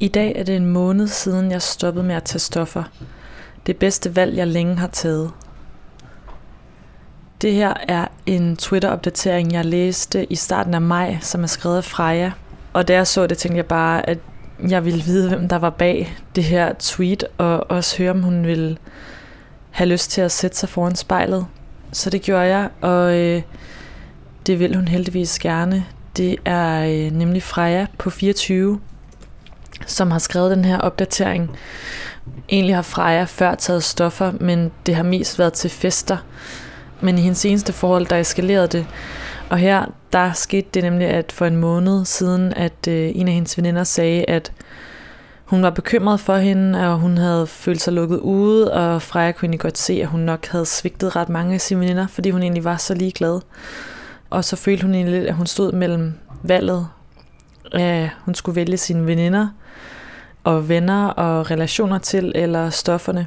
I dag er det en måned siden, jeg stoppede med at tage stoffer. Det bedste valg, jeg længe har taget. Det her er en Twitter-opdatering, jeg læste i starten af maj, som er skrevet af Freja. Og da jeg så det, tænkte jeg bare, at jeg ville vide, hvem der var bag det her tweet, og også høre, om hun ville have lyst til at sætte sig foran spejlet. Så det gjorde jeg, og øh, det vil hun heldigvis gerne. Det er øh, nemlig Freja på 24, som har skrevet den her opdatering. Egentlig har Freja før taget stoffer, men det har mest været til fester. Men i hendes seneste forhold, der eskalerede det. Og her, der skete det nemlig, at for en måned siden, at øh, en af hendes veninder sagde, at hun var bekymret for hende, og hun havde følt sig lukket ude, og Freja kunne egentlig godt se, at hun nok havde svigtet ret mange af sine veninder, fordi hun egentlig var så ligeglad. Og så følte hun egentlig lidt, at hun stod mellem valget. at hun skulle vælge sine veninder, og venner og relationer til, eller stofferne.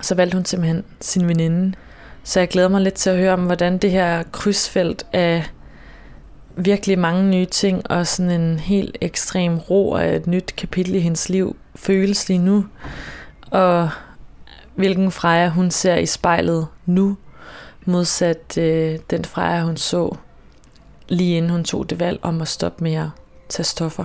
Så valgte hun simpelthen sin veninde. Så jeg glæder mig lidt til at høre om, hvordan det her krydsfelt af virkelig mange nye ting, og sådan en helt ekstrem ro af et nyt kapitel i hendes liv føles lige nu. Og hvilken Freja hun ser i spejlet nu, modsat øh, den Freja hun så lige inden hun tog det valg om at stoppe med at tage stoffer.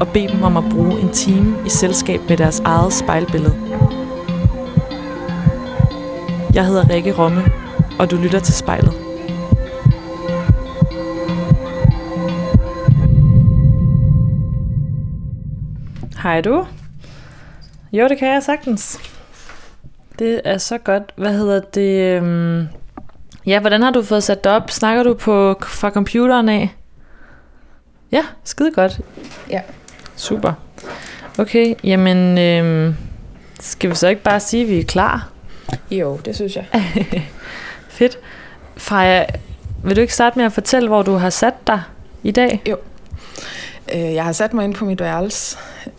og bede dem om at bruge en time i selskab med deres eget spejlbillede. Jeg hedder Rikke Romme, og du lytter til spejlet. Hej du. Jo, det kan jeg sagtens. Det er så godt. Hvad hedder det? Øhm, ja, hvordan har du fået sat det op? Snakker du på fra computeren af? Ja, skide godt. Ja. Super. Okay, jamen øhm, skal vi så ikke bare sige, at vi er klar? Jo, det synes jeg. Fedt. Freja, vil du ikke starte med at fortælle, hvor du har sat dig i dag? Jo. Øh, jeg har sat mig ind på mit værelse,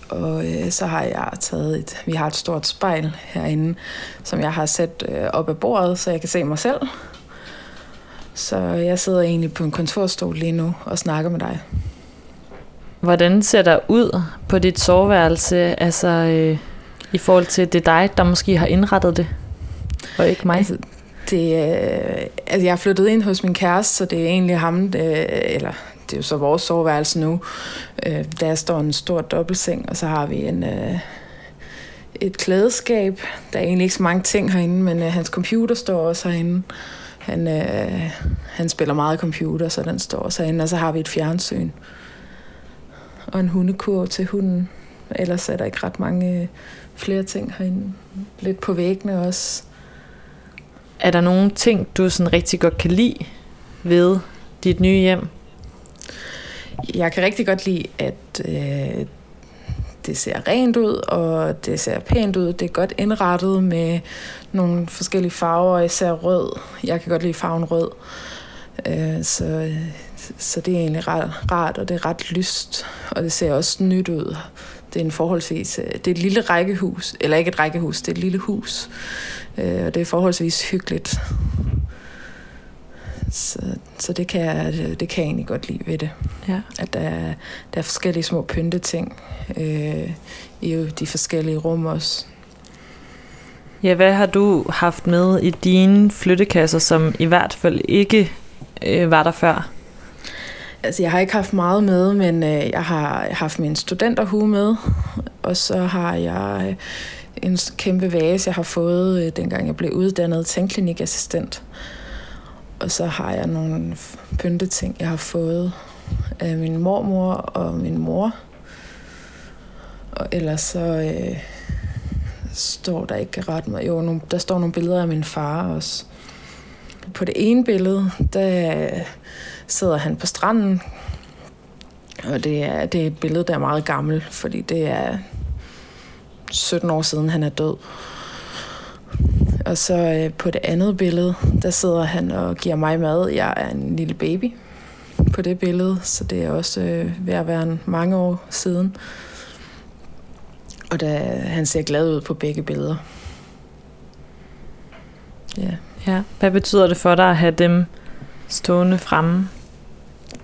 og øh, så har jeg taget et, vi har et stort spejl herinde, som jeg har sat øh, op ad bordet, så jeg kan se mig selv. Så jeg sidder egentlig på en kontorstol lige nu og snakker med dig. Hvordan ser der ud på dit soveværelse, altså øh, i forhold til det dig, der måske har indrettet det, og ikke mig? Altså, det, øh, altså jeg er flyttet ind hos min kæreste, så det er egentlig ham, det, eller det er jo så vores soveværelse nu. Øh, der står en stor dobbeltseng, og så har vi en, øh, et klædeskab. Der er egentlig ikke så mange ting herinde, men øh, hans computer står også herinde. Han, øh, han spiller meget computer, så den står også herinde, og så har vi et fjernsyn og en hundekur til hunden. Ellers er der ikke ret mange øh, flere ting herinde. Lidt på væggene også. Er der nogle ting, du sådan rigtig godt kan lide ved dit nye hjem? Jeg kan rigtig godt lide, at øh, det ser rent ud, og det ser pænt ud. Det er godt indrettet med nogle forskellige farver, især rød. Jeg kan godt lide farven rød. Øh, så så det er egentlig ret, rart, og det er ret lyst, og det ser også nyt ud. Det er en forholdsvis, øh, det er et lille rækkehus, eller ikke et rækkehus, det er et lille hus, øh, og det er forholdsvis hyggeligt. Så, så det, kan jeg, det kan jeg egentlig godt lide ved det. Ja. At der er, der er forskellige små pynteting øh, i de forskellige rum også. Ja, hvad har du haft med i dine flyttekasser, som i hvert fald ikke øh, var der før? Altså, jeg har ikke haft meget med, men øh, jeg har haft min studenterhue med, og så har jeg øh, en kæmpe vase, jeg har fået, øh, dengang jeg blev uddannet tændklinikassistent. Og så har jeg nogle pynteting, jeg har fået af min mormor og min mor. Og ellers så, øh, står der ikke ret meget. Jo, nogle, der står nogle billeder af min far også. På det ene billede, der sidder han på stranden, og det er, det er et billede, der er meget gammelt, fordi det er 17 år siden, han er død. Og så øh, på det andet billede, der sidder han og giver mig mad. Jeg er en lille baby på det billede, så det er også øh, ved at være en mange år siden. Og da, han ser glad ud på begge billeder. Ja. ja. Hvad betyder det for dig at have dem stående fremme?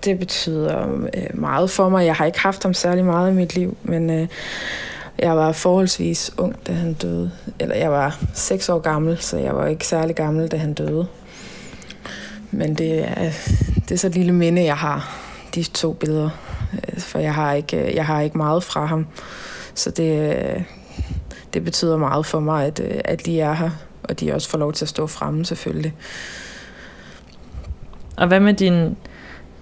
Det betyder øh, meget for mig. Jeg har ikke haft ham særlig meget i mit liv, men øh, jeg var forholdsvis ung, da han døde. Eller jeg var 6 år gammel, så jeg var ikke særlig gammel, da han døde. Men det er, det er så et lille minde, jeg har, de to billeder. Øh, for jeg har ikke, øh, jeg har ikke meget fra ham. Så det, øh, det betyder meget for mig, at, at de er her. Og de også får lov til at stå fremme, selvfølgelig. Og hvad med din,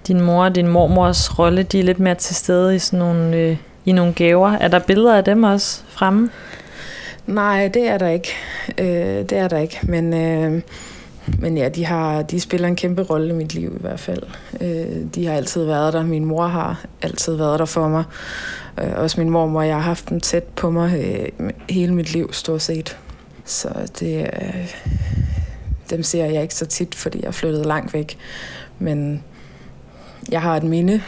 din mor og din mormors rolle? De er lidt mere til stede i sådan nogle... Øh i nogle gaver. Er der billeder af dem også fremme? Nej, det er der ikke. Øh, det er der ikke, men... Øh, men ja, de, har, de spiller en kæmpe rolle i mit liv i hvert fald. Øh, de har altid været der. Min mor har altid været der for mig. Øh, også min mormor, jeg har haft dem tæt på mig øh, hele mit liv, stort set. Så det, øh, dem ser jeg ikke så tit, fordi jeg flyttede langt væk. Men jeg har et minde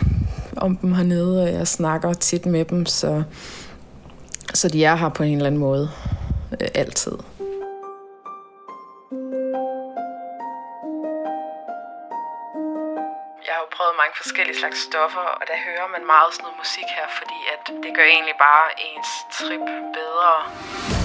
om dem hernede, og jeg snakker tit med dem, så, så de er her på en eller anden måde. Øh, altid. Jeg har jo prøvet mange forskellige slags stoffer, og der hører man meget sådan noget musik her, fordi at det gør egentlig bare ens trip bedre.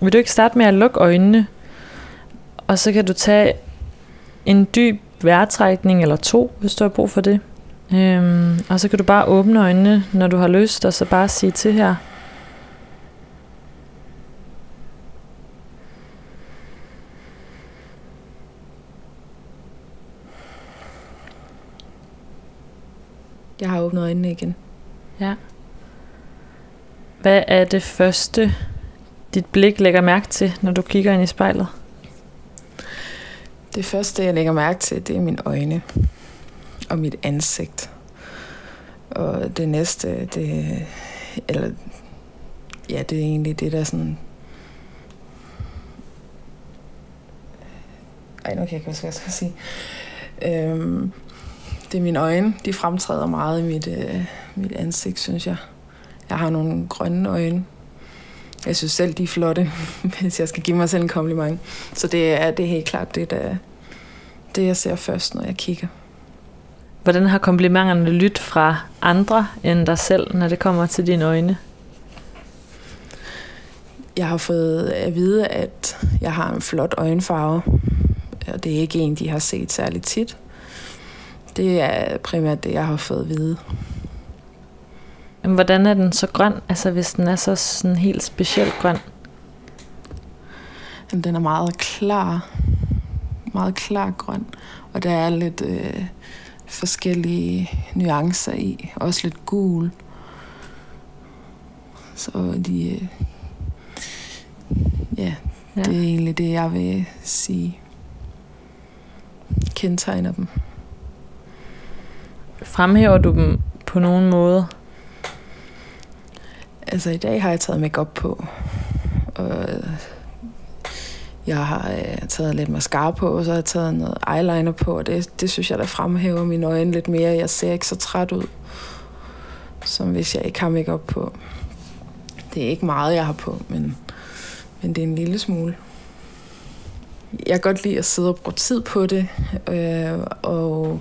Vil du ikke starte med at lukke øjnene, og så kan du tage en dyb vejrtrækning eller to, hvis du har brug for det. Øhm, og så kan du bare åbne øjnene, når du har lyst, og så bare sige til her. Jeg har åbnet øjnene igen. Ja. Hvad er det første, dit blik lægger mærke til, når du kigger ind i spejlet? Det første, jeg lægger mærke til, det er mine øjne og mit ansigt. Og det næste, det, eller, ja, det er egentlig det, der sådan... Ej, nu kan jeg ikke huske, hvad jeg skal sige. Øhm, det er mine øjne. De fremtræder meget i mit, øh, mit ansigt, synes jeg. Jeg har nogle grønne øjne. Jeg synes selv, de er flotte, hvis jeg skal give mig selv en kompliment. Så det er, det er helt klart det, der, det, jeg ser først, når jeg kigger. Hvordan har komplimenterne lyttet fra andre end dig selv, når det kommer til dine øjne? Jeg har fået at vide, at jeg har en flot øjenfarve, og det er ikke en, de har set særligt tit. Det er primært det, jeg har fået at vide. Men hvordan er den så grøn, altså hvis den er så sådan helt specielt grøn? Den er meget klar, meget klar grøn, og der er lidt øh, forskellige nuancer i, også lidt gul. Så de, øh, ja, ja, det er egentlig det, jeg vil sige kendetegner dem. Fremhæver du dem på nogen måde? Altså i dag har jeg taget makeup på, og jeg har øh, taget lidt mascara på, og så har jeg taget noget eyeliner på, og det, det synes jeg, der fremhæver mine øjne lidt mere. Jeg ser ikke så træt ud, som hvis jeg ikke har makeup på. Det er ikke meget, jeg har på, men, men det er en lille smule. Jeg kan godt lide at sidde og bruge tid på det, øh, og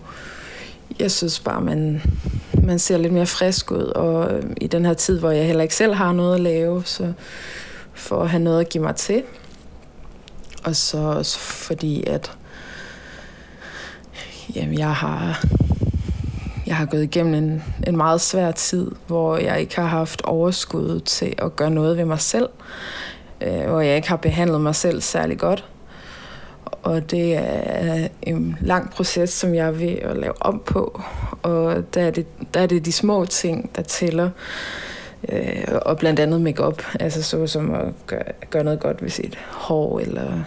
jeg synes bare, man, man ser lidt mere frisk ud, og øh, i den her tid, hvor jeg heller ikke selv har noget at lave, så for at have noget at give mig til. Og så også fordi, at jamen, jeg har jeg har gået igennem en, en meget svær tid, hvor jeg ikke har haft overskud til at gøre noget ved mig selv, øh, hvor jeg ikke har behandlet mig selv særlig godt. Og det er en lang proces, som jeg er ved at lave om på. Og der er det, der er det de små ting, der tæller. Øh, og blandt andet makeup, altså så som at gøre, gøre noget godt ved sit hår, eller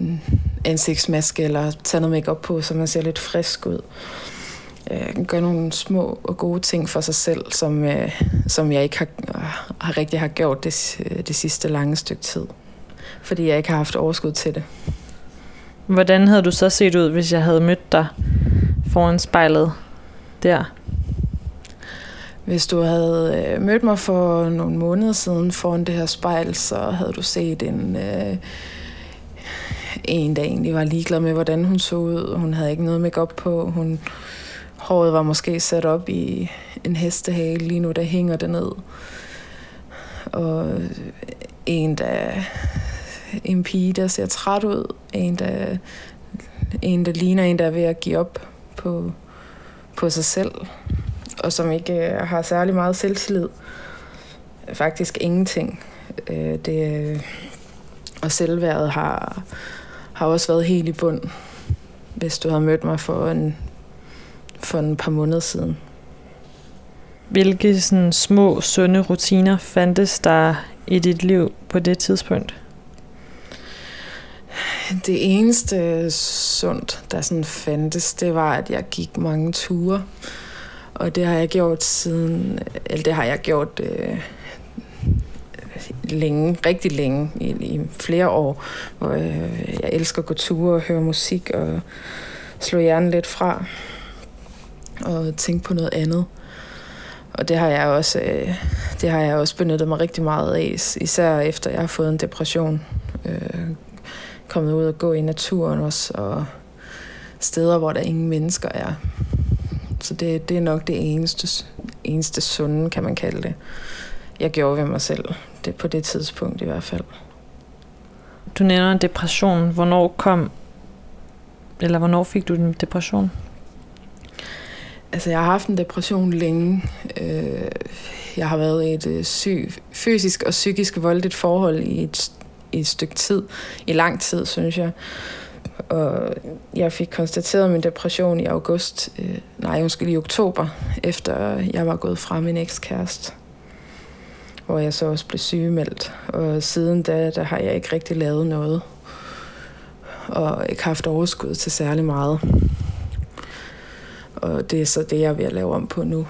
en ansigtsmaske, eller tage noget makeup på, så man ser lidt frisk ud. Øh, gøre nogle små og gode ting for sig selv, som, øh, som jeg ikke har, har rigtig har gjort det, øh, det sidste lange stykke tid. Fordi jeg ikke har haft overskud til det. Hvordan havde du så set ud, hvis jeg havde mødt dig foran spejlet der? Hvis du havde øh, mødt mig for nogle måneder siden foran det her spejl, så havde du set en, øh, en der egentlig var ligeglad med, hvordan hun så ud. Hun havde ikke noget makeup på. Hun, håret var måske sat op i en hestehale. Lige nu der hænger det ned. Og en, der en pige, der ser træt ud. En, der, en, der ligner en, der er ved at give op på, på sig selv. Og som ikke øh, har særlig meget selvtillid. Faktisk ingenting. Øh, det, øh, og selvværdet har, har også været helt i bund, hvis du har mødt mig for en, for en par måneder siden. Hvilke sådan små, sunde rutiner fandtes der i dit liv på det tidspunkt? Det eneste sundt, der sådan fandtes, det var, at jeg gik mange ture. Og det har jeg gjort siden, eller det har jeg gjort øh, længe, rigtig længe, i, i flere år, hvor øh, jeg elsker at gå ture og høre musik og slå hjernen lidt fra og tænke på noget andet. Og det har jeg også, øh, det har jeg også benyttet mig rigtig meget af, især efter jeg har fået en depression. Øh, kommet ud og gå i naturen også, og steder, hvor der ingen mennesker er. Så det, det er nok det eneste, eneste sunde, kan man kalde det. Jeg gjorde ved mig selv, det på det tidspunkt i hvert fald. Du nævner depression. Hvornår kom, eller hvornår fik du den depression? Altså, jeg har haft en depression længe. Øh, jeg har været i et øh, syg, fysisk og psykisk voldeligt forhold i et i et stykke tid, i lang tid, synes jeg. Og jeg fik konstateret min depression i august, øh, nej, undskyld, i oktober, efter jeg var gået fra min ekskæreste. Hvor jeg så også blev sygemeldt. Og siden da, der har jeg ikke rigtig lavet noget. Og ikke haft overskud til særlig meget. Og det er så det, jeg er ved at lave om på nu.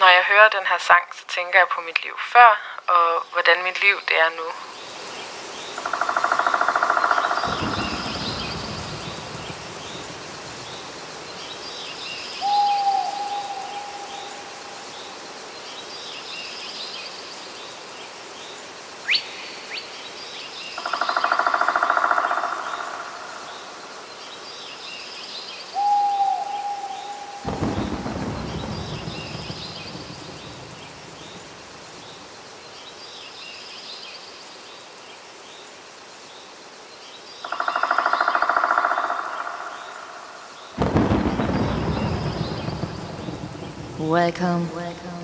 Når jeg hører den her sang, så tænker jeg på mit liv før, og hvordan mit liv det er nu. Welcome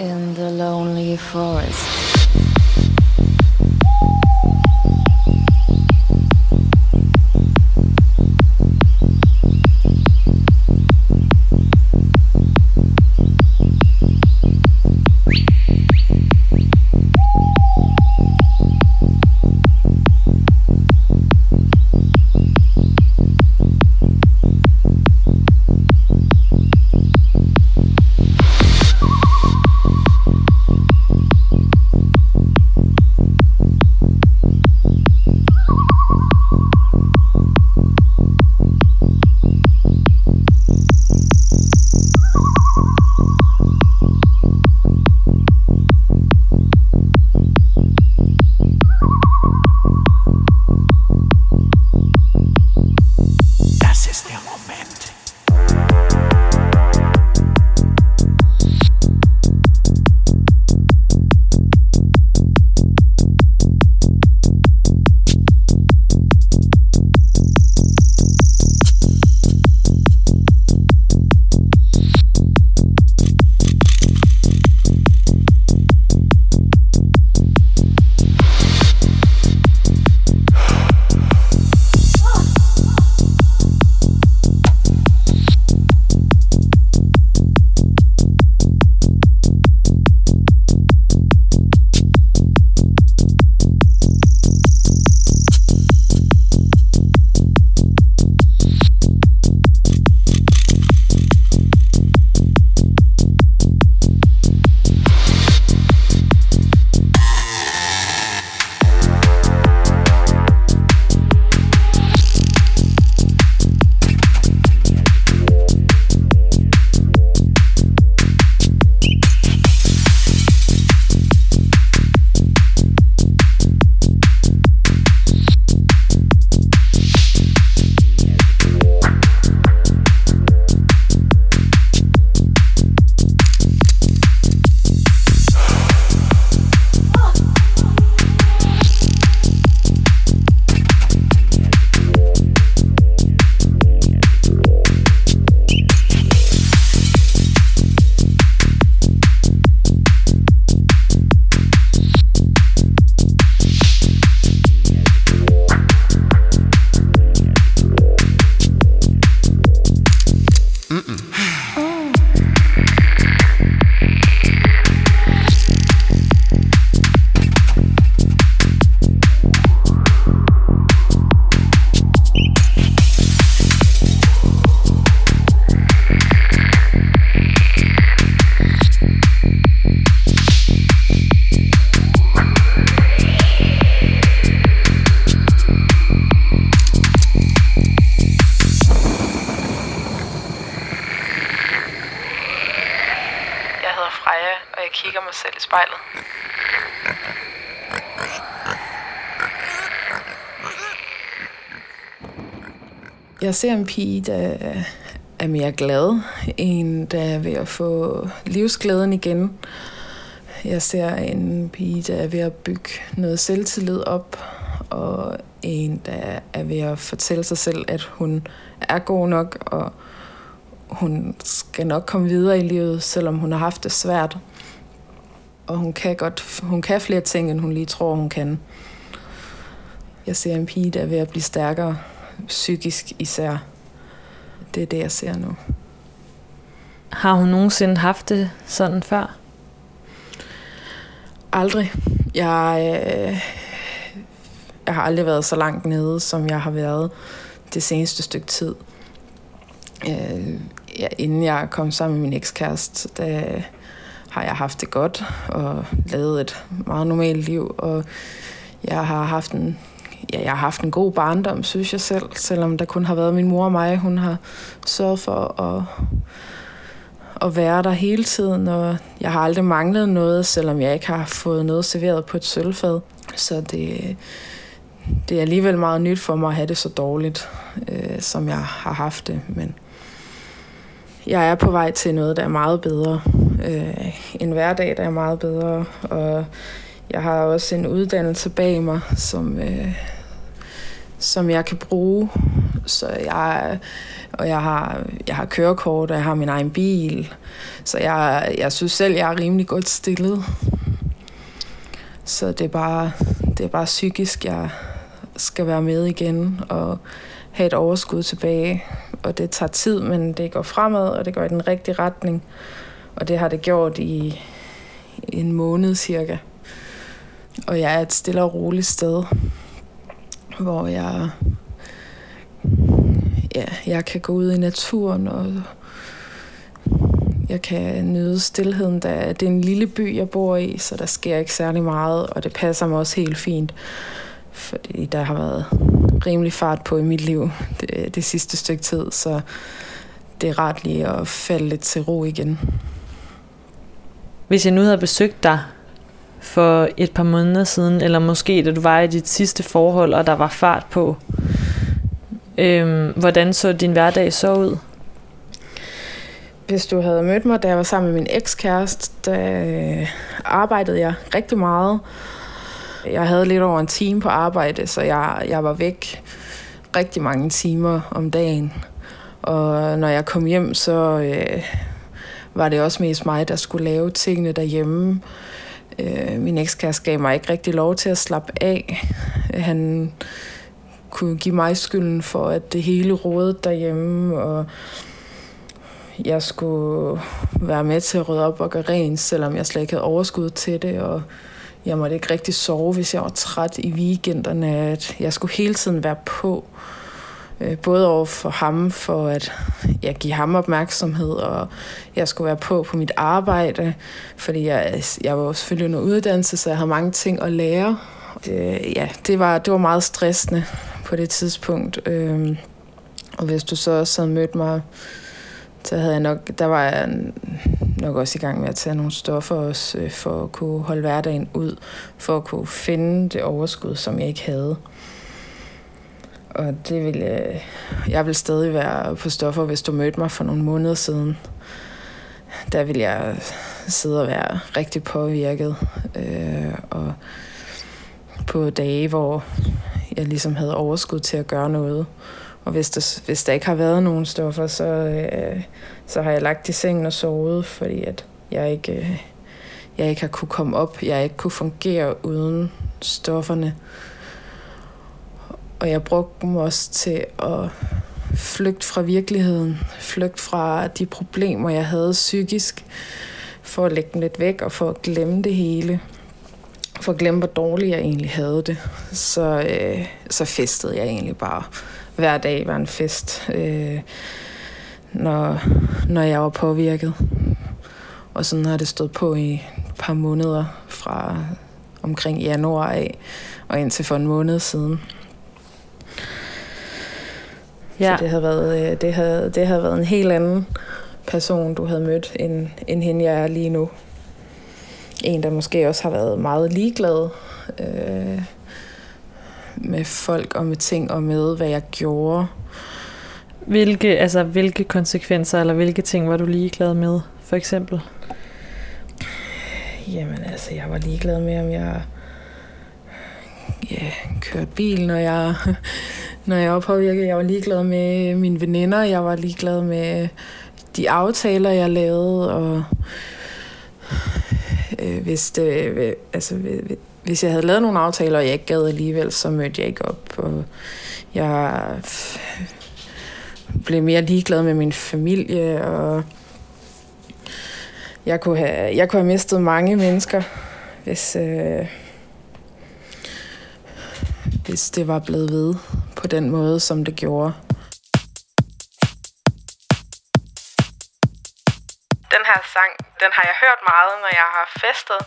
in the lonely forest. Jeg ser en pige, der er mere glad, en der er ved at få livsglæden igen. Jeg ser en pige, der er ved at bygge noget selvtillid op, og en, der er ved at fortælle sig selv, at hun er god nok, og hun skal nok komme videre i livet, selvom hun har haft det svært. Og hun kan godt, hun kan flere ting, end hun lige tror, hun kan. Jeg ser en pige, der er ved at blive stærkere, psykisk især. Det er det, jeg ser nu. Har hun nogensinde haft det sådan før? Aldrig. Jeg, øh, jeg har aldrig været så langt nede, som jeg har været det seneste stykke tid. Øh, ja, inden jeg kom sammen med min ekskæreste, der har jeg haft det godt og lavet et meget normalt liv, og jeg har haft en ja, jeg har haft en god barndom, synes jeg selv, selvom der kun har været min mor og mig. Hun har sørget for at, at være der hele tiden, og jeg har aldrig manglet noget, selvom jeg ikke har fået noget serveret på et sølvfad. Så det, det er alligevel meget nyt for mig at have det så dårligt, øh, som jeg har haft det. Men jeg er på vej til noget, der er meget bedre. Øh, en hverdag, der er meget bedre. Og jeg har også en uddannelse bag mig, som, øh, som jeg kan bruge. Så jeg, og jeg har, jeg har kørekort, og jeg har min egen bil. Så jeg, jeg synes selv, jeg er rimelig godt stillet. Så det er bare, det er bare psykisk, jeg skal være med igen og have et overskud tilbage. Og det tager tid, men det går fremad, og det går i den rigtige retning. Og det har det gjort i en måned cirka. Og jeg er et stille og roligt sted, hvor jeg, ja, jeg kan gå ud i naturen, og jeg kan nyde stillheden. Da det er en lille by, jeg bor i, så der sker ikke særlig meget, og det passer mig også helt fint. Fordi der har været rimelig fart på i mit liv det, det sidste stykke tid, så det er rart lige at falde lidt til ro igen. Hvis jeg nu havde besøgt dig for et par måneder siden, eller måske da du var i dit sidste forhold, og der var fart på, øhm, hvordan så din hverdag så ud? Hvis du havde mødt mig, da jeg var sammen med min ekskæreste, der arbejdede jeg rigtig meget. Jeg havde lidt over en time på arbejde, så jeg, jeg var væk rigtig mange timer om dagen. Og når jeg kom hjem, så øh, var det også mest mig, der skulle lave tingene derhjemme. Øh, min ekskæreste gav mig ikke rigtig lov til at slappe af. Han kunne give mig skylden for, at det hele rådede derhjemme, og jeg skulle være med til at rydde op og gøre rent, selvom jeg slet ikke havde overskud til det, og jeg måtte ikke rigtig sove, hvis jeg var træt i weekenderne, at jeg skulle hele tiden være på. Øh, Øh, både over for ham, for at jeg give ham opmærksomhed, og jeg skulle være på på mit arbejde, fordi jeg, jeg var selvfølgelig under uddannelse, så jeg havde mange ting at lære. Det, ja, det var, det var meget stressende på det tidspunkt. Øh, og hvis du så også havde mødt mig, så havde jeg nok, der var jeg nok også i gang med at tage nogle stoffer også, øh, for at kunne holde hverdagen ud, for at kunne finde det overskud, som jeg ikke havde. Og det vil jeg, jeg vil stadig være på stoffer, hvis du mødte mig for nogle måneder siden. Der vil jeg sidde og være rigtig påvirket. Øh, og på dage, hvor jeg ligesom havde overskud til at gøre noget. Og hvis der, hvis der ikke har været nogen stoffer, så, øh, så har jeg lagt i sengen og sovet, fordi at jeg ikke, øh, jeg ikke har kunne komme op. Jeg ikke kunne fungere uden stofferne. Og jeg brugte dem også til at flygte fra virkeligheden. Flygte fra de problemer, jeg havde psykisk. For at lægge dem lidt væk og for at glemme det hele. For at glemme, hvor dårligt jeg egentlig havde det. Så, øh, så festede jeg egentlig bare. Hver dag var en fest, øh, når, når jeg var påvirket. Og sådan har det stået på i et par måneder fra omkring januar af og indtil for en måned siden. Ja. Så det havde, været, øh, det, havde, det havde været en helt anden person, du havde mødt, end, end hende, jeg er lige nu. En, der måske også har været meget ligeglad øh, med folk og med ting og med, hvad jeg gjorde. Hvilke, altså, hvilke konsekvenser eller hvilke ting var du ligeglad med, for eksempel? Jamen altså, jeg var ligeglad med, om jeg ja, kørte bil, når jeg når jeg var påvirket. Jeg var ligeglad med mine veninder, jeg var ligeglad med de aftaler, jeg lavede, og øh, hvis, det, altså, hvis jeg havde lavet nogle aftaler, og jeg ikke gad alligevel, så mødte jeg ikke op. Og jeg blev mere ligeglad med min familie, og jeg kunne have, jeg kunne have mistet mange mennesker, hvis, øh, hvis det var blevet ved på den måde, som det gjorde. Den her sang, den har jeg hørt meget, når jeg har festet,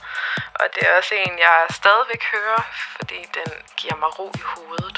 og det er også en, jeg stadigvæk hører, fordi den giver mig ro i hovedet.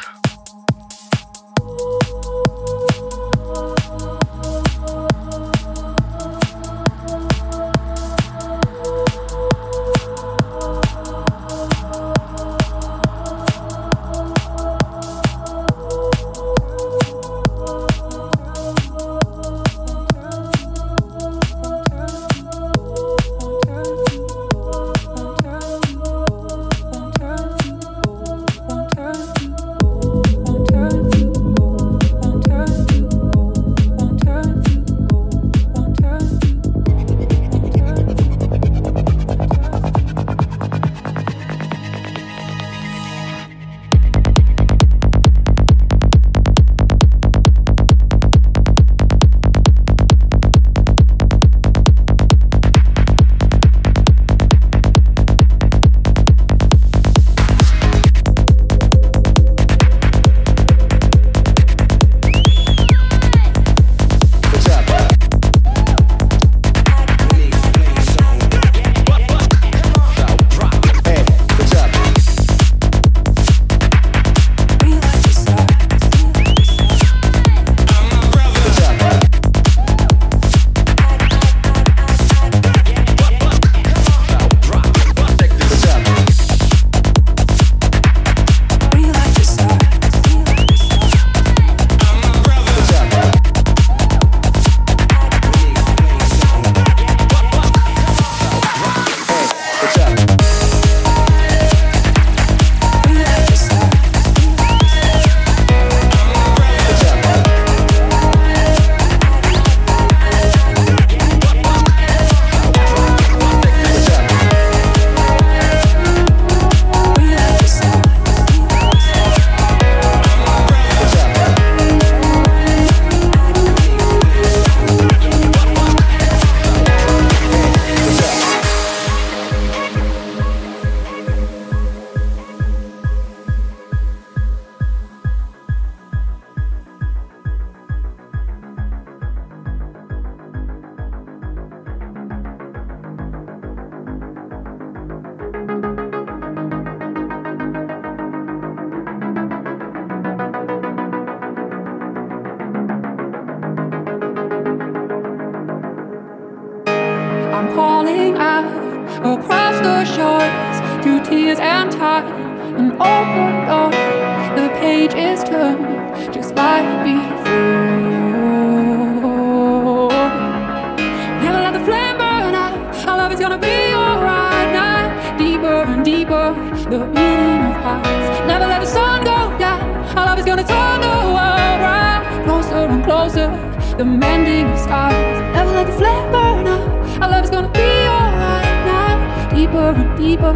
Deeper and deeper,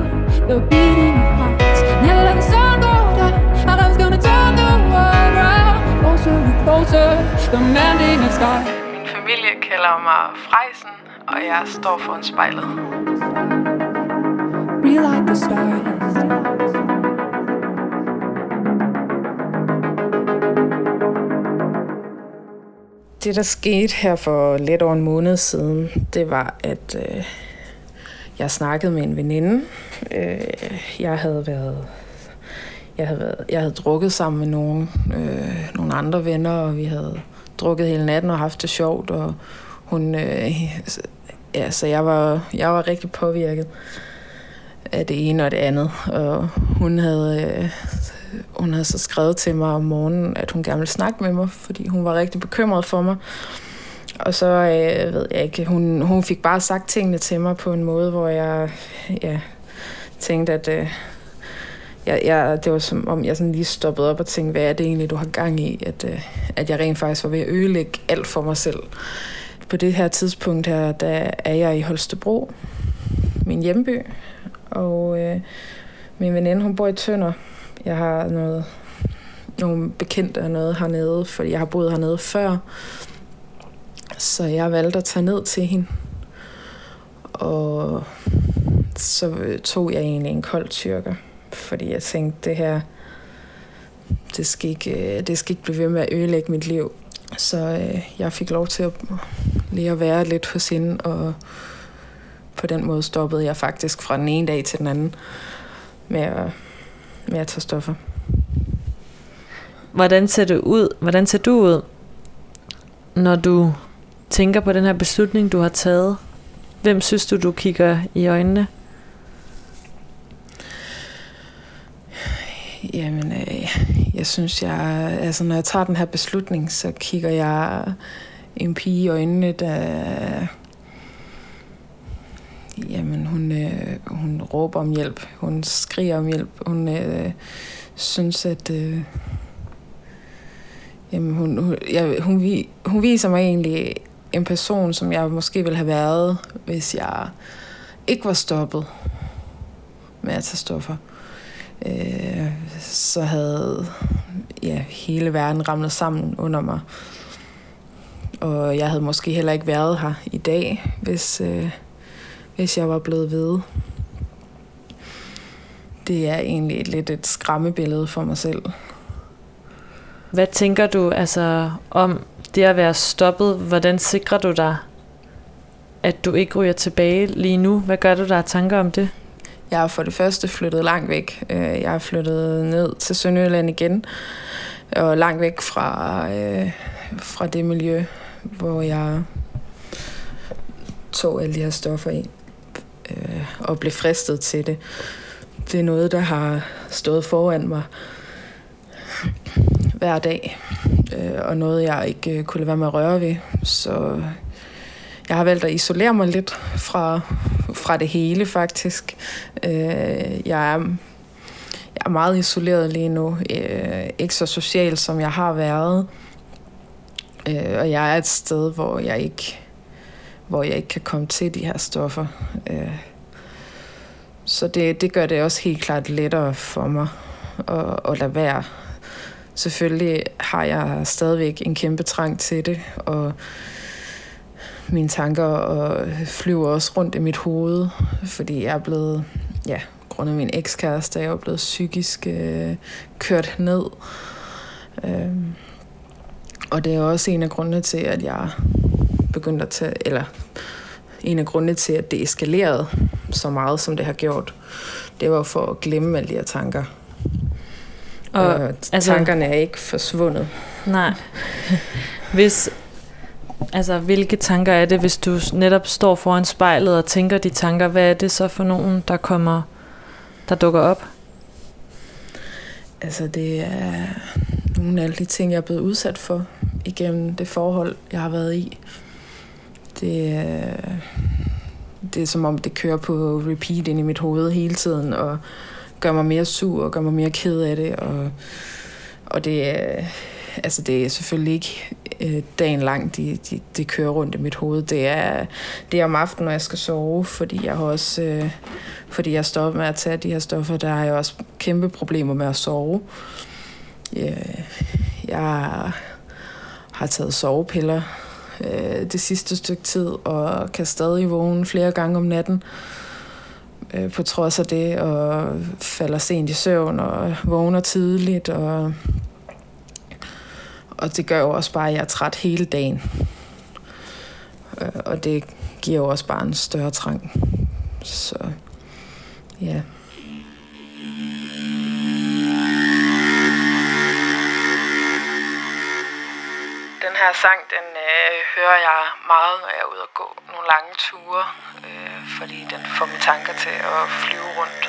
the beating of hearts. Never let the sun go down. Our love is gonna turn the world round. Closer and closer, the mending of scars. Min familie kalder mig Frejsen, og jeg står foran spejlet. Relight the stars. Det, der skete her for lidt over en måned siden, det var, at øh, jeg snakkede med en veninde. Øh, jeg havde været jeg havde, været, jeg havde drukket sammen med nogle, øh, nogle andre venner, og vi havde drukket hele natten og haft det sjovt, og hun, øh, ja, så jeg var, jeg var rigtig påvirket af det ene og det andet, og hun havde, øh, hun havde så skrevet til mig om morgenen, at hun gerne ville snakke med mig, fordi hun var rigtig bekymret for mig. Og så øh, ved jeg ikke, hun, hun fik bare sagt tingene til mig på en måde, hvor jeg ja, tænkte, at øh, jeg, jeg, det var som om, jeg sådan lige stoppede op og tænkte, hvad er det egentlig, du har gang i? At, øh, at jeg rent faktisk var ved at ødelægge alt for mig selv. På det her tidspunkt her, der er jeg i Holstebro, min hjemby, og øh, min veninde, hun bor i Tønder. Jeg har noget, nogle bekendte og noget hernede, fordi jeg har boet hernede før. Så jeg valgte at tage ned til hende. Og så tog jeg egentlig en kold tyrker, fordi jeg tænkte, det her, det skal ikke, det skal ikke blive ved med at ødelægge mit liv. Så øh, jeg fik lov til at lige at være lidt hos hende, og på den måde stoppede jeg faktisk fra den ene dag til den anden med at, med at tage stoffer. Hvordan ser du ud? Hvordan ser du ud, når du tænker på den her beslutning, du har taget? Hvem synes du, du kigger i øjnene? Jamen, øh, jeg synes, jeg, altså, når jeg tager den her beslutning, så kigger jeg en pige i øjnene, der... Jamen, hun, øh, hun råber om hjælp. Hun skriger om hjælp. Hun øh, synes, at... Øh, jamen, hun, hun, jeg, hun, hun viser mig egentlig en person, som jeg måske ville have været, hvis jeg ikke var stoppet med at tage stoffer. Øh, så havde ja, hele verden ramlet sammen under mig. Og jeg havde måske heller ikke været her i dag, hvis, øh, hvis jeg var blevet ved. Det er egentlig lidt et skræmmebillede for mig selv. Hvad tænker du altså om det at være stoppet? Hvordan sikrer du dig, at du ikke ryger tilbage lige nu? Hvad gør du der af tanker om det? Jeg har for det første flyttet langt væk. Øh, jeg har flyttet ned til Sønderjylland igen, og langt væk fra, øh, fra det miljø, hvor jeg tog alle de her stoffer i, øh, og blev fristet til det. Det er noget, der har stået foran mig hver dag, øh, og noget, jeg ikke øh, kunne lade være med at røre ved. Så jeg har valgt at isolere mig lidt fra, fra det hele, faktisk. Øh, jeg, er, jeg er meget isoleret lige nu. Øh, ikke så social, som jeg har været. Øh, og jeg er et sted, hvor jeg ikke hvor jeg ikke kan komme til de her stoffer. Øh, så det, det gør det også helt klart lettere for mig at, at lade være. Selvfølgelig har jeg stadigvæk en kæmpe trang til det, og mine tanker og flyver også rundt i mit hoved, fordi jeg er blevet, ja, grund af min ekskæreste, jeg er blevet psykisk øh, kørt ned. Øh, og det er også en af grundene til, at jeg begyndte at tage, eller en af grundene til, at det eskalerede så meget, som det har gjort. Det var for at glemme alle de her tanker. Og, og altså, tankerne er ikke forsvundet. Nej. Hvis, Altså, hvilke tanker er det, hvis du netop står foran spejlet og tænker de tanker? Hvad er det så for nogen, der kommer, der dukker op? Altså, det er nogle af alle de ting, jeg er blevet udsat for igennem det forhold, jeg har været i. Det, er- det er som om, det kører på repeat ind i mit hoved hele tiden, og gør mig mere sur og gør mig mere ked af det. Og, og det, er, altså det er selvfølgelig ikke øh, dagen lang, det de, de kører rundt i mit hoved. Det er, det er om aftenen, når jeg skal sove, fordi jeg har også... Øh, fordi jeg stopper med at tage de her stoffer, der har jeg også kæmpe problemer med at sove. Øh, Jeg har taget sovepiller øh, det sidste stykke tid, og kan stadig vågne flere gange om natten øh, Øh, på trods af det, og falder sent i søvn, og vågner tidligt, og, og det gør jo også bare, at jeg er træt hele dagen. Øh, og det giver jo også bare en større trang. Så ja. Her sang, den øh, hører jeg meget, når jeg er ude og gå nogle lange ture, øh, fordi den får mine tanker til at flyve rundt.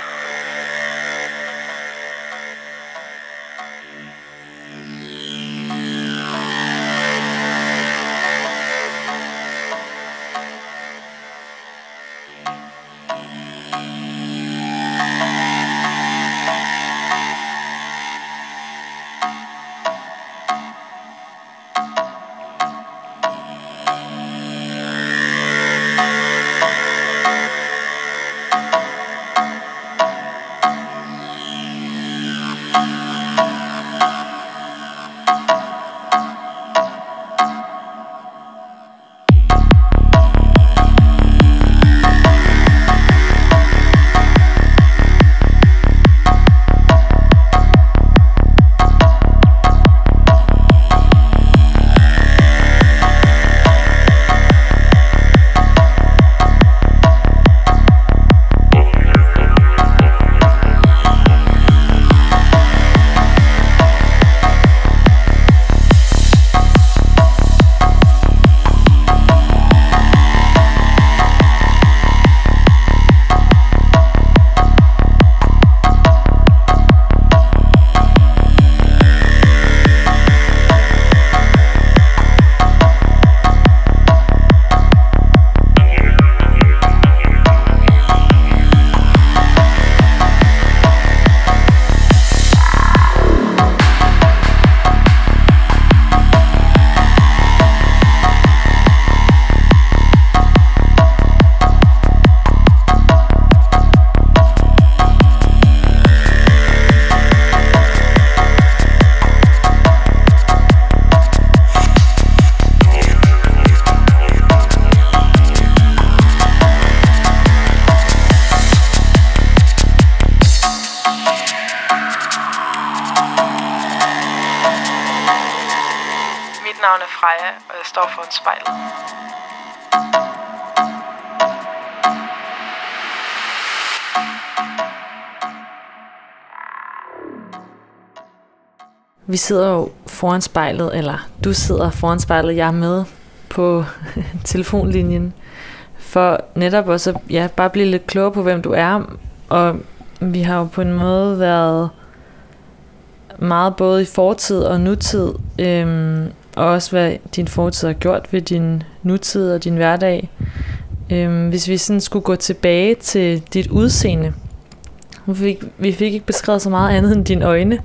Vi sidder jo foran spejlet, eller du sidder foran spejlet, jeg er med på telefonlinjen, for netop også at ja, bare blive lidt klogere på, hvem du er. Og vi har jo på en måde været meget både i fortid og nutid, øhm, og også hvad din fortid har gjort ved din nutid og din hverdag. Øhm, hvis vi sådan skulle gå tilbage til dit udseende, vi fik, vi fik ikke beskrevet så meget andet end dine øjne,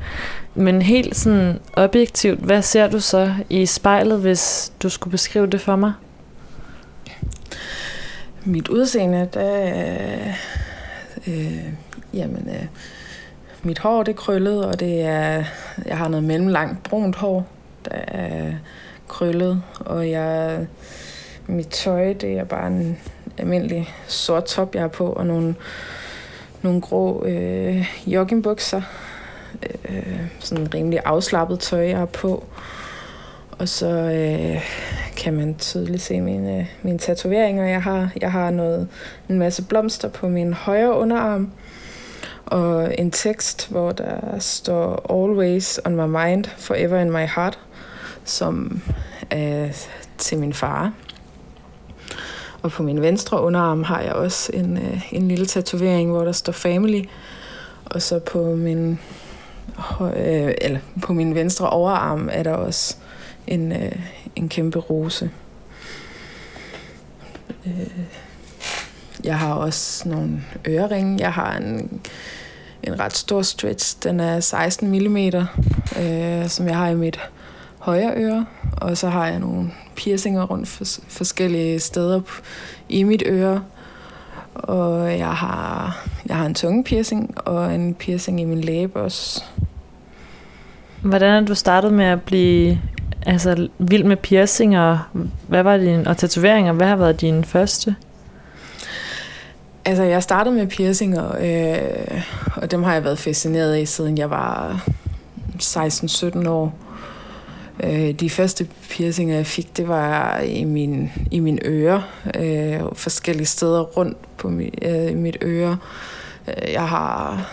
men helt sådan objektivt, hvad ser du så i spejlet, hvis du skulle beskrive det for mig? Mit udseende, der øh, øh, jamen, øh, mit hår det er krøllet, og det er, jeg har noget mellemlangt brunt hår, der er krøllet, og jeg, mit tøj, det er bare en almindelig sort top, jeg har på, og nogle, nogle grå øh, joggingbukser, øh, sådan rimelig afslappet tøj, jeg har på. Og så øh, kan man tydeligt se mine, mine tatoveringer, jeg har. Jeg har noget, en masse blomster på min højre underarm, og en tekst, hvor der står Always on my mind, forever in my heart, som er til min far. Og på min venstre underarm har jeg også en, øh, en lille tatovering, hvor der står family. Og så på min, øh, eller på min venstre overarm er der også en, øh, en kæmpe rose. Øh, jeg har også nogle øreringe. Jeg har en, en ret stor stretch. Den er 16 mm, øh, som jeg har i mit højre øre. Og så har jeg nogle piercinger rundt for, forskellige steder i mit øre. Og jeg har, jeg har en tunge piercing og en piercing i min læbe også. Hvordan er du startet med at blive altså, vild med piercinger? Hvad var din, og tatoveringer? Hvad har været din første? Altså, jeg startede med piercinger, øh, og dem har jeg været fascineret af, siden jeg var 16-17 år. Øh, de første piercinger, jeg fik, det var i min, i min øre. Øh, forskellige steder rundt på mi, øh, mit øre. Øh, jeg har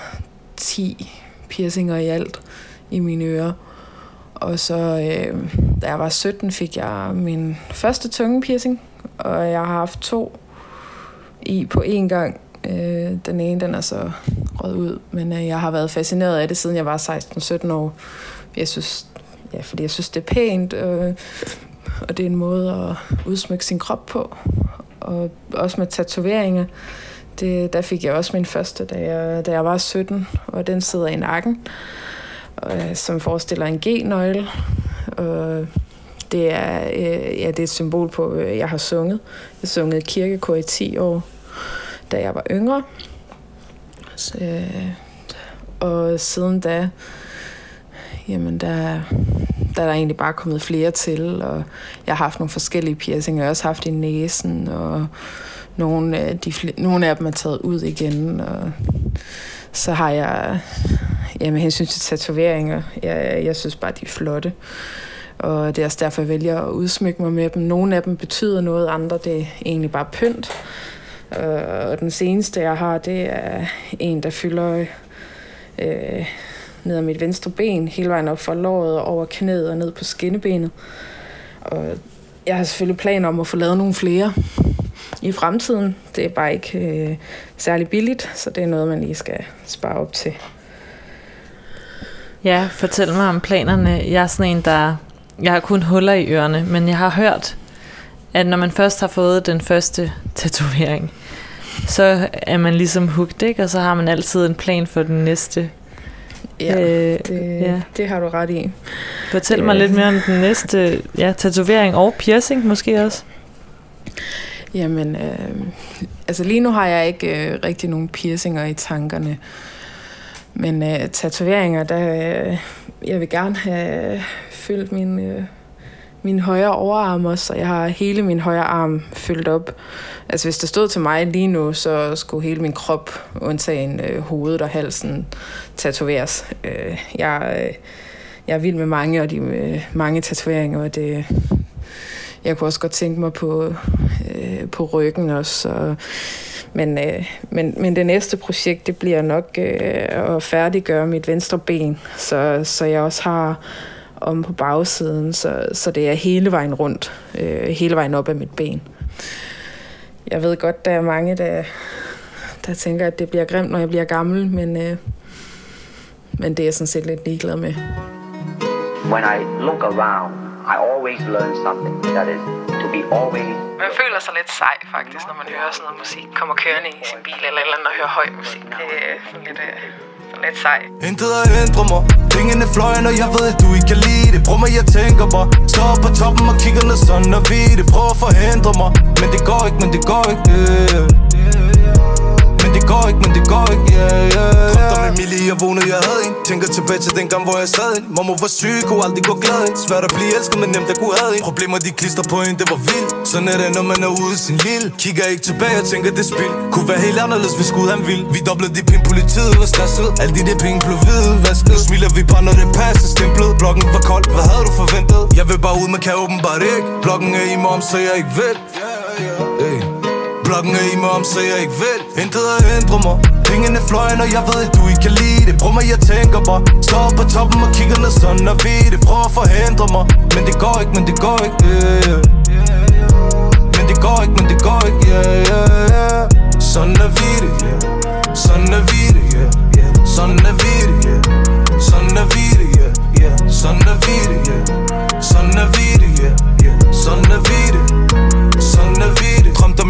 10 piercinger i alt i mine ører. Og så, øh, da jeg var 17, fik jeg min første tunge piercing, og jeg har haft to i på én gang. Øh, den ene, den er så rød ud, men øh, jeg har været fascineret af det, siden jeg var 16-17 år. Jeg synes, ja, fordi jeg synes, det er pænt, øh, og det er en måde at udsmykke sin krop på. Og også med tatoveringer. Det, der fik jeg også min første, da jeg, da jeg var 17, og den sidder i nakken, øh, som forestiller en G-nøgle. Og det er, øh, ja, det er et symbol på, at øh, jeg har sunget. Jeg sunget kirkekor i 10 år, da jeg var yngre. Så, øh, og siden da, jamen der, der er der egentlig bare kommet flere til, og jeg har haft nogle forskellige piercinger. Jeg har også haft i næsen, og nogle af, de, nogle af dem er taget ud igen, og så har jeg, ja, med hensyn til tatoveringer, jeg, jeg synes bare, de er flotte. Og det er også derfor, jeg vælger at udsmykke mig med dem. Nogle af dem betyder noget, andre det er egentlig bare pynt. Og den seneste, jeg har, det er en, der fylder øh, ned ad mit venstre ben, hele vejen op fra låret, over knæet og ned på skinnebenet. Og jeg har selvfølgelig planer om at få lavet nogle flere i fremtiden. Det er bare ikke øh, særlig billigt, så det er noget, man lige skal spare op til. Ja, fortæl mig om planerne. Jeg er sådan en, der... Jeg har kun huller i ørerne, men jeg har hørt, at når man først har fået den første tatovering, så er man ligesom hooked, ikke? og så har man altid en plan for den næste. Ja, øh, det, ja. det har du ret i. Fortæl mig lidt mere om den næste ja, tatovering og piercing måske også. Jamen, øh, altså lige nu har jeg ikke øh, rigtig nogen piercinger i tankerne. Men øh, tatoveringer, der, øh, jeg vil gerne have fyldt min, øh, min højre overarm også, og jeg har hele min højre arm fyldt op. Altså hvis det stod til mig lige nu, så skulle hele min krop, undtagen øh, hovedet og halsen, tatoveres. Øh, jeg, øh, jeg er vild med mange, og de øh, mange tatoveringer, og det, jeg kunne også godt tænke mig på, øh, på ryggen også. Og, men, øh, men, men det næste projekt, det bliver nok øh, at færdiggøre mit venstre ben, så, så jeg også har om på bagsiden, så, så det er hele vejen rundt, øh, hele vejen op af mit ben. Jeg ved godt, der er mange, der, der tænker, at det bliver grimt, når jeg bliver gammel, men, øh, men det er jeg sådan set lidt ligeglad med. When I look around, I always learn something. That is to be always... Man føler sig lidt sej faktisk, når man hører sådan noget musik. Kommer kørende i sin bil eller eller andet og hører høj musik. Det er sådan lidt, øh, lidt sej. Intet at ændre mig. Tingene fløjen, og jeg ved, at du ikke kan lide det. Prøv mig, jeg tænker bare. Står på toppen og kigger ned sådan og vi det. Prøv at forhindre mig. Men det går ikke, men det går ikke. Yeah men det går ikke, men det går ikke, yeah, yeah, yeah. Drømte om Emilie, jeg vågnede, jeg havde en. Tænker tilbage til den gang, hvor jeg sad en. Mamma var syg, kunne aldrig gå glad ind Svært at blive elsket, men nemt at kunne have en. Problemer, de klister på en, det var vildt. Sådan er det, når man er ude i sin lille. Kigger ikke tilbage og tænker, det spil Kunne være helt anderledes, hvis Gud han vil Vi doblede de penge, politiet var stresset. Alle de der penge blev hvide, vasket Nu smiler vi bare, når det passer stemplet. Blokken var kold, hvad havde du forventet? Jeg vil bare ud, men kan åbenbart ikke Blokken er i morgen, så jeg ikke ved. Hey. Blokken er i mig om, så jeg ikke vil Intet at ændre mig Pengene fløjen, og jeg ved, at du ikke kan lide det Prøv mig, jeg tænker bare Står på toppen og kigger ned sådan og ved det Prøv at forhindre mig Men det går ikke, men det går ikke yeah, yeah. Men det går ikke, men det går ikke yeah, yeah, yeah. Sådan er vi det, yeah. Sådan er vi det, yeah. Sådan er vi det, yeah. Sådan er vi det, yeah. Sådan er vi det, yeah. Sådan er vi det, yeah, yeah. Sådan er vi det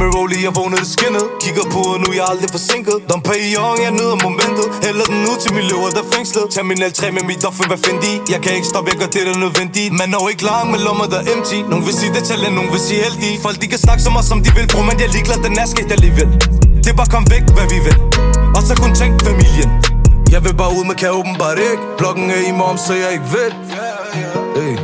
med Rolly, jeg vågnede det skinnet. Kigger på, og nu er jeg aldrig forsinket. Dom Perignon, jeg nyder momentet. Hælder den ud til min lever, der fængslet. Terminal 3 med mit offer, hvad find i? Jeg kan ikke stoppe, jeg gør det, der er nødvendigt. Man når ikke langt med lommer, der er empty. Nogen vil sige det talent, nogen vil sige heldig Folk, de kan snakke så meget, som de vil. Bro, men jeg ligeglad, den er sket alligevel. Det er bare kom væk, hvad vi vil. Og så kun tænk familien. Jeg vil bare ud, men kan åbenbart ikke. Blokken er i morgen, så jeg ikke vil. Hey.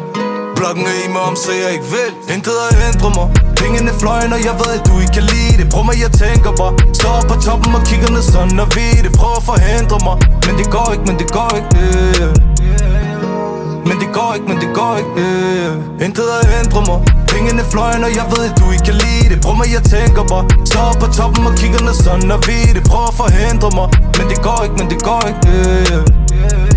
Blokken er i morgen, så jeg ikke vil. Intet at ændre mig. Pengene fløjen, og jeg ved, at du ikke kan lide det. Prøv mig, jeg tænker bare. Står på toppen og kigger ned sådan og ved det. Prøv at forhindre mig. Men det går ikke, men det går ikke yeah. Men det går ikke, men det går ikke yeah. Intet at ændre mig. Pengene fløjen, og jeg ved, at du ikke kan lide det. Prøv mig, jeg tænker bare. Står på toppen og kigger ned sådan og ved det. Prøv at forhindre mig. Men det går ikke, men det går ikke yeah.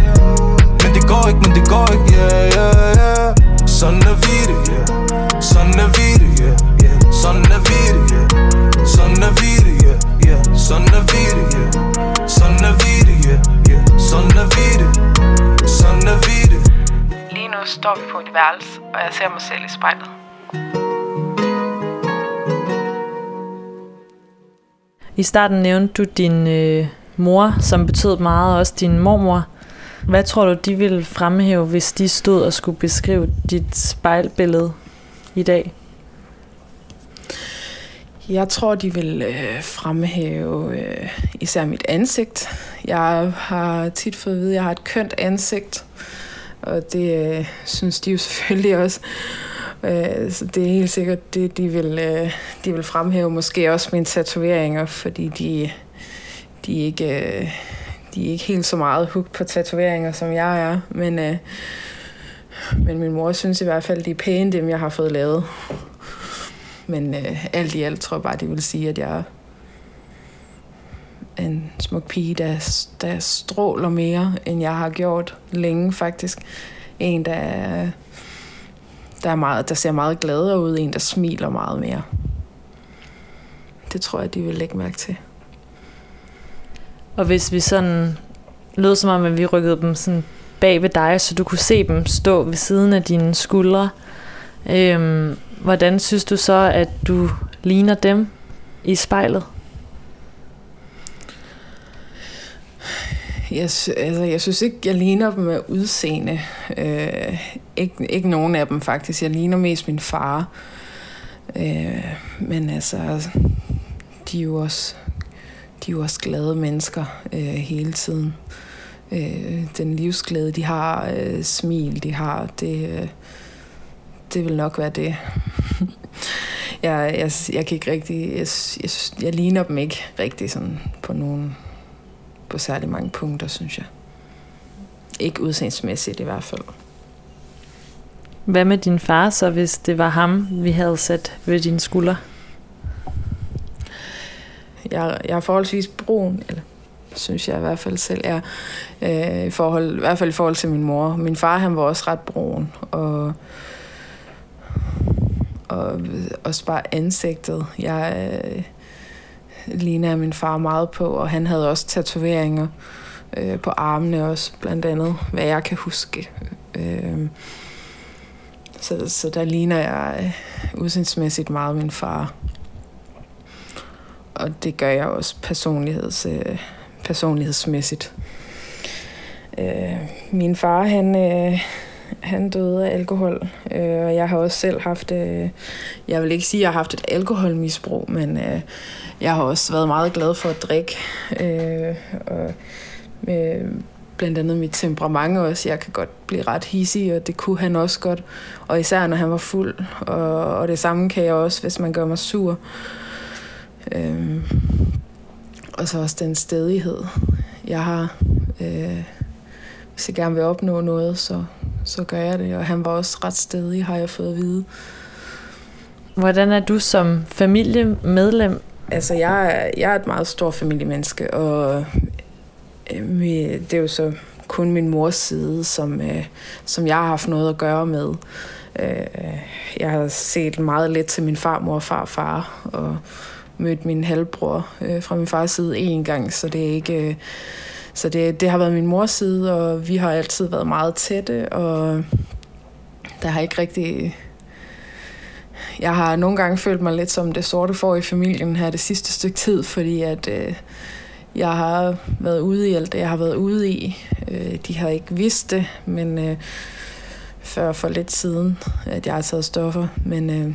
Værelse, og jeg ser mig selv i spejlet. I starten nævnte du din øh, mor, som betød meget, også din mormor. Hvad tror du, de ville fremhæve, hvis de stod og skulle beskrive dit spejlbillede i dag? Jeg tror, de vil øh, fremhæve øh, især mit ansigt. Jeg har tit fået at vide, at jeg har et kønt ansigt, og det øh, synes de jo selvfølgelig også. Øh, så det er helt sikkert det, de vil, øh, de vil fremhæve. Måske også mine tatoveringer, fordi de, de, er ikke, øh, de er ikke helt så meget hooked på tatoveringer, som jeg er. Men, øh, men min mor synes i hvert fald, de er pæne, dem jeg har fået lavet. Men øh, alt i alt tror jeg bare, de vil sige, at jeg er en smuk pige, der, der stråler mere, end jeg har gjort længe faktisk. En, der, der, er meget, der ser meget gladere ud, en, der smiler meget mere. Det tror jeg, de vil lægge mærke til. Og hvis vi sådan lød som om, at vi rykkede dem sådan bag ved dig, så du kunne se dem stå ved siden af dine skuldre, øhm, hvordan synes du så, at du ligner dem i spejlet? Jeg, altså, jeg synes ikke, jeg ligner dem med udseende. Øh, ikke, ikke nogen af dem faktisk. Jeg ligner mest min far. Øh, men altså, de er jo også, de er jo også glade mennesker øh, hele tiden. Øh, den livsglæde, de har, øh, smil, de har, det, øh, det vil nok være det. jeg, jeg, jeg kan ikke rigtig, jeg, jeg, jeg ligner dem ikke rigtig sådan på nogen på særlig mange punkter, synes jeg. Ikke udseendsmæssigt i hvert fald. Hvad med din far så, hvis det var ham, vi havde sat ved dine skuldre? Jeg, jeg er forholdsvis brun, eller synes jeg i hvert fald selv er, øh, i, forhold, i hvert fald i forhold til min mor. Min far, han var også ret brun, og, og også bare ansigtet. Jeg øh, ligner min far meget på, og han havde også tatoveringer øh, på armene også, blandt andet, hvad jeg kan huske. Øh, så, så der ligner jeg øh, udseendsmæssigt meget min far. Og det gør jeg også personligheds, øh, personlighedsmæssigt. Øh, min far, han, øh, han døde af alkohol, øh, og jeg har også selv haft, øh, jeg vil ikke sige, at jeg har haft et alkoholmisbrug, men øh, jeg har også været meget glad for at drikke. Øh, og, øh, blandt andet mit temperament også. Jeg kan godt blive ret hissig, og det kunne han også godt. Og især når han var fuld. Og, og det samme kan jeg også, hvis man gør mig sur. Øh, og så også den stedighed, jeg har. Øh, hvis jeg gerne vil opnå noget, så, så gør jeg det. Og han var også ret stedig, har jeg fået at vide. Hvordan er du som familiemedlem altså, jeg, jeg er et meget stort familiemenneske, og øh, det er jo så kun min mors side, som, øh, som jeg har haft noget at gøre med. Øh, jeg har set meget lidt til min farmor og farfar, og mødt min halvbror øh, fra min fars side en gang, så det er ikke... Øh, så det, det har været min mors side, og vi har altid været meget tætte, og der har ikke rigtig... Jeg har nogle gange følt mig lidt som det sorte får i familien her det sidste stykke tid, fordi at øh, jeg har været ude i alt det, jeg har været ude i. Øh, de har ikke vidst det, men øh, før for lidt siden, at jeg har taget stoffer. Men, øh,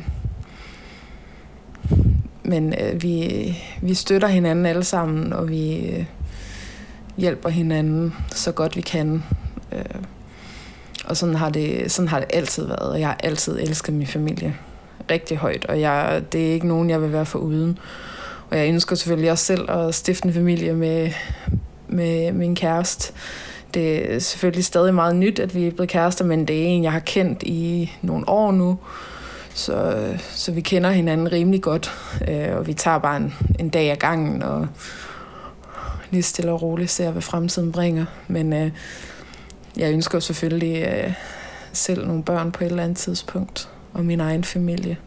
men øh, vi, vi støtter hinanden alle sammen, og vi øh, hjælper hinanden så godt vi kan. Øh, og sådan har, det, sådan har det altid været, og jeg har altid elsket min familie rigtig højt, og jeg, det er ikke nogen, jeg vil være for uden. Og jeg ønsker selvfølgelig også selv at stifte en familie med, med min kæreste. Det er selvfølgelig stadig meget nyt, at vi er blevet kærester, men det er en, jeg har kendt i nogle år nu. Så, så vi kender hinanden rimelig godt, øh, og vi tager bare en, en dag ad gangen, og lige stille og roligt ser, hvad fremtiden bringer. Men øh, jeg ønsker selvfølgelig øh, selv nogle børn på et eller andet tidspunkt, og min egen familie.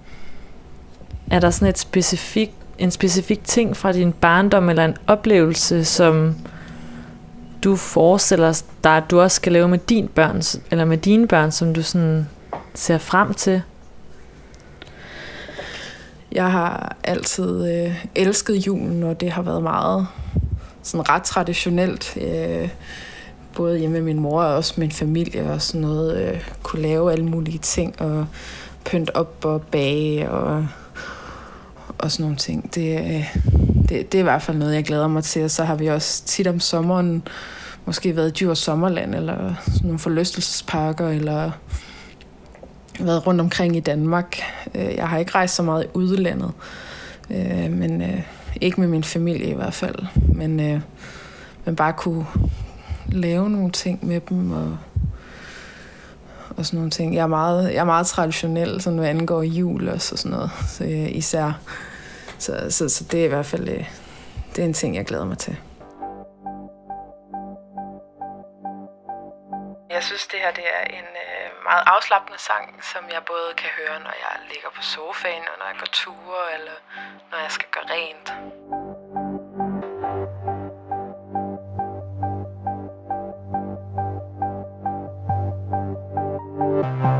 Er der sådan et specifik, en specifik ting fra din barndom, eller en oplevelse, som du forestiller dig, at du også skal lave med din børn, eller med dine børn, som du sådan ser frem til? Jeg har altid øh, elsket julen, og det har været meget sådan ret traditionelt. Øh, både hjemme med min mor og også min familie og sådan noget. Øh, kunne lave alle mulige ting og pynte op og bage og, og sådan nogle ting. Det, øh, det, det er i hvert fald noget, jeg glæder mig til. Og så har vi også tit om sommeren måske været i Djurs Sommerland, eller sådan nogle forlystelsesparker, eller været rundt omkring i Danmark. Øh, jeg har ikke rejst så meget i udlandet, øh, men ikke med min familie i hvert fald. Men, men bare kunne lave nogle ting med dem, og, og sådan nogle ting. Jeg er meget, jeg er meget traditionel, sådan hvad angår jul også, og sådan noget, så, øh, især. Så, så, så det er i hvert fald øh, det er en ting, jeg glæder mig til. Jeg synes, det her det er en øh, meget afslappende sang, som jeg både kan høre, når jeg ligger på sofaen, og når jeg går ture, eller når jeg skal gøre rent. Freja,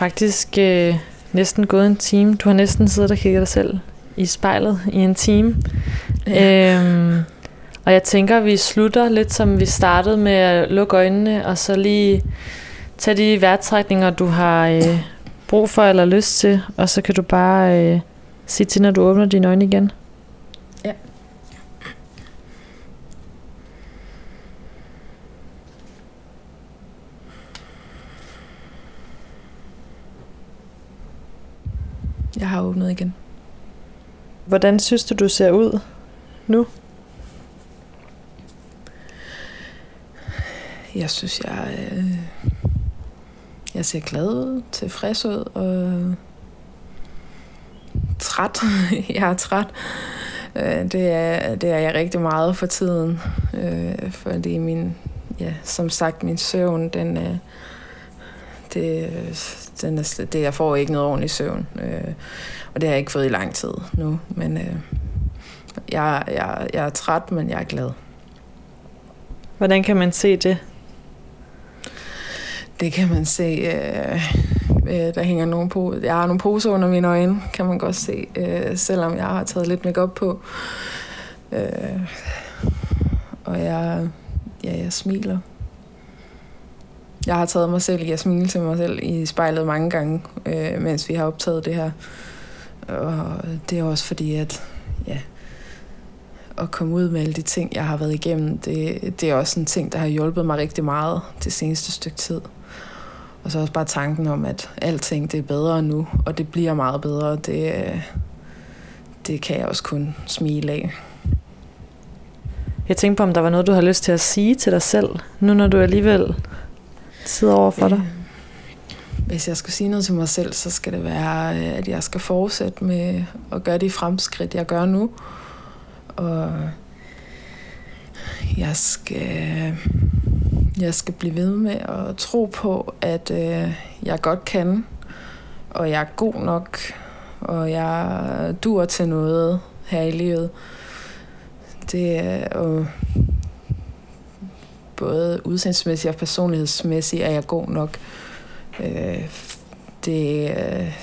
faktisk øh, næsten gået en time. Du har næsten siddet og kigget dig selv i spejlet i en time. Ja. Øhm, og jeg tænker, at vi slutter lidt som vi startede med at lukke øjnene, og så lige tage de vejrtrækninger, du har øh, brug for eller lyst til, og så kan du bare øh, sige til, når du åbner dine øjne igen. Jeg har åbnet igen. Hvordan synes du, du ser ud nu? Jeg synes, jeg, øh, jeg ser glad ud, tilfreds ud og træt. jeg er træt. Øh, det, er, det er jeg rigtig meget for tiden, øh, fordi min, ja, som sagt, min søvn, den er, det, den er, det, jeg får ikke noget ordentligt søvn, øh, og det har jeg ikke fået i lang tid nu, men øh, jeg, jeg, jeg er træt, men jeg er glad. Hvordan kan man se det? Det kan man se. Øh, øh, der hænger nogle på. Jeg har nogle poser under mine øjne, kan man godt se, øh, selvom jeg har taget lidt makeup på. Øh, og jeg, ja, jeg smiler. Jeg har taget mig selv i at smile til mig selv i spejlet mange gange, øh, mens vi har optaget det her. Og det er også fordi, at ja, at komme ud med alle de ting, jeg har været igennem, det, det er også en ting, der har hjulpet mig rigtig meget det seneste stykke tid. Og så også bare tanken om, at alting det er bedre nu, og det bliver meget bedre, det, det kan jeg også kun smile af. Jeg tænkte på, om der var noget, du har lyst til at sige til dig selv, nu når du alligevel sidder over for dig. Øh, hvis jeg skal sige noget til mig selv, så skal det være, øh, at jeg skal fortsætte med at gøre de fremskridt, jeg gør nu. Og jeg skal, jeg skal blive ved med at tro på, at øh, jeg godt kan, og jeg er god nok, og jeg dur til noget her i livet. Det er både udseendsmæssigt og personlighedsmæssigt er jeg god nok. Øh, det, øh,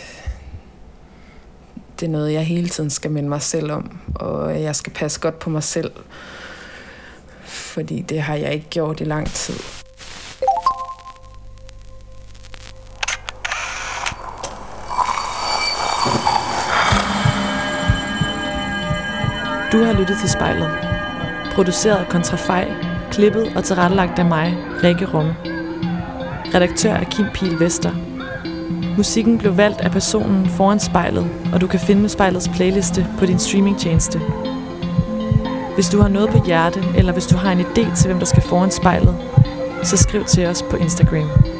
det er noget, jeg hele tiden skal minde mig selv om, og jeg skal passe godt på mig selv, fordi det har jeg ikke gjort i lang tid. Du har lyttet til spejlet. Produceret af Kontrafej, klippet og tilrettelagt af mig, Rikke Rumme. Redaktør er Kim Pil Vester. Musikken blev valgt af personen foran spejlet, og du kan finde spejlets playliste på din streamingtjeneste. Hvis du har noget på hjerte, eller hvis du har en idé til, hvem der skal foran spejlet, så skriv til os på Instagram.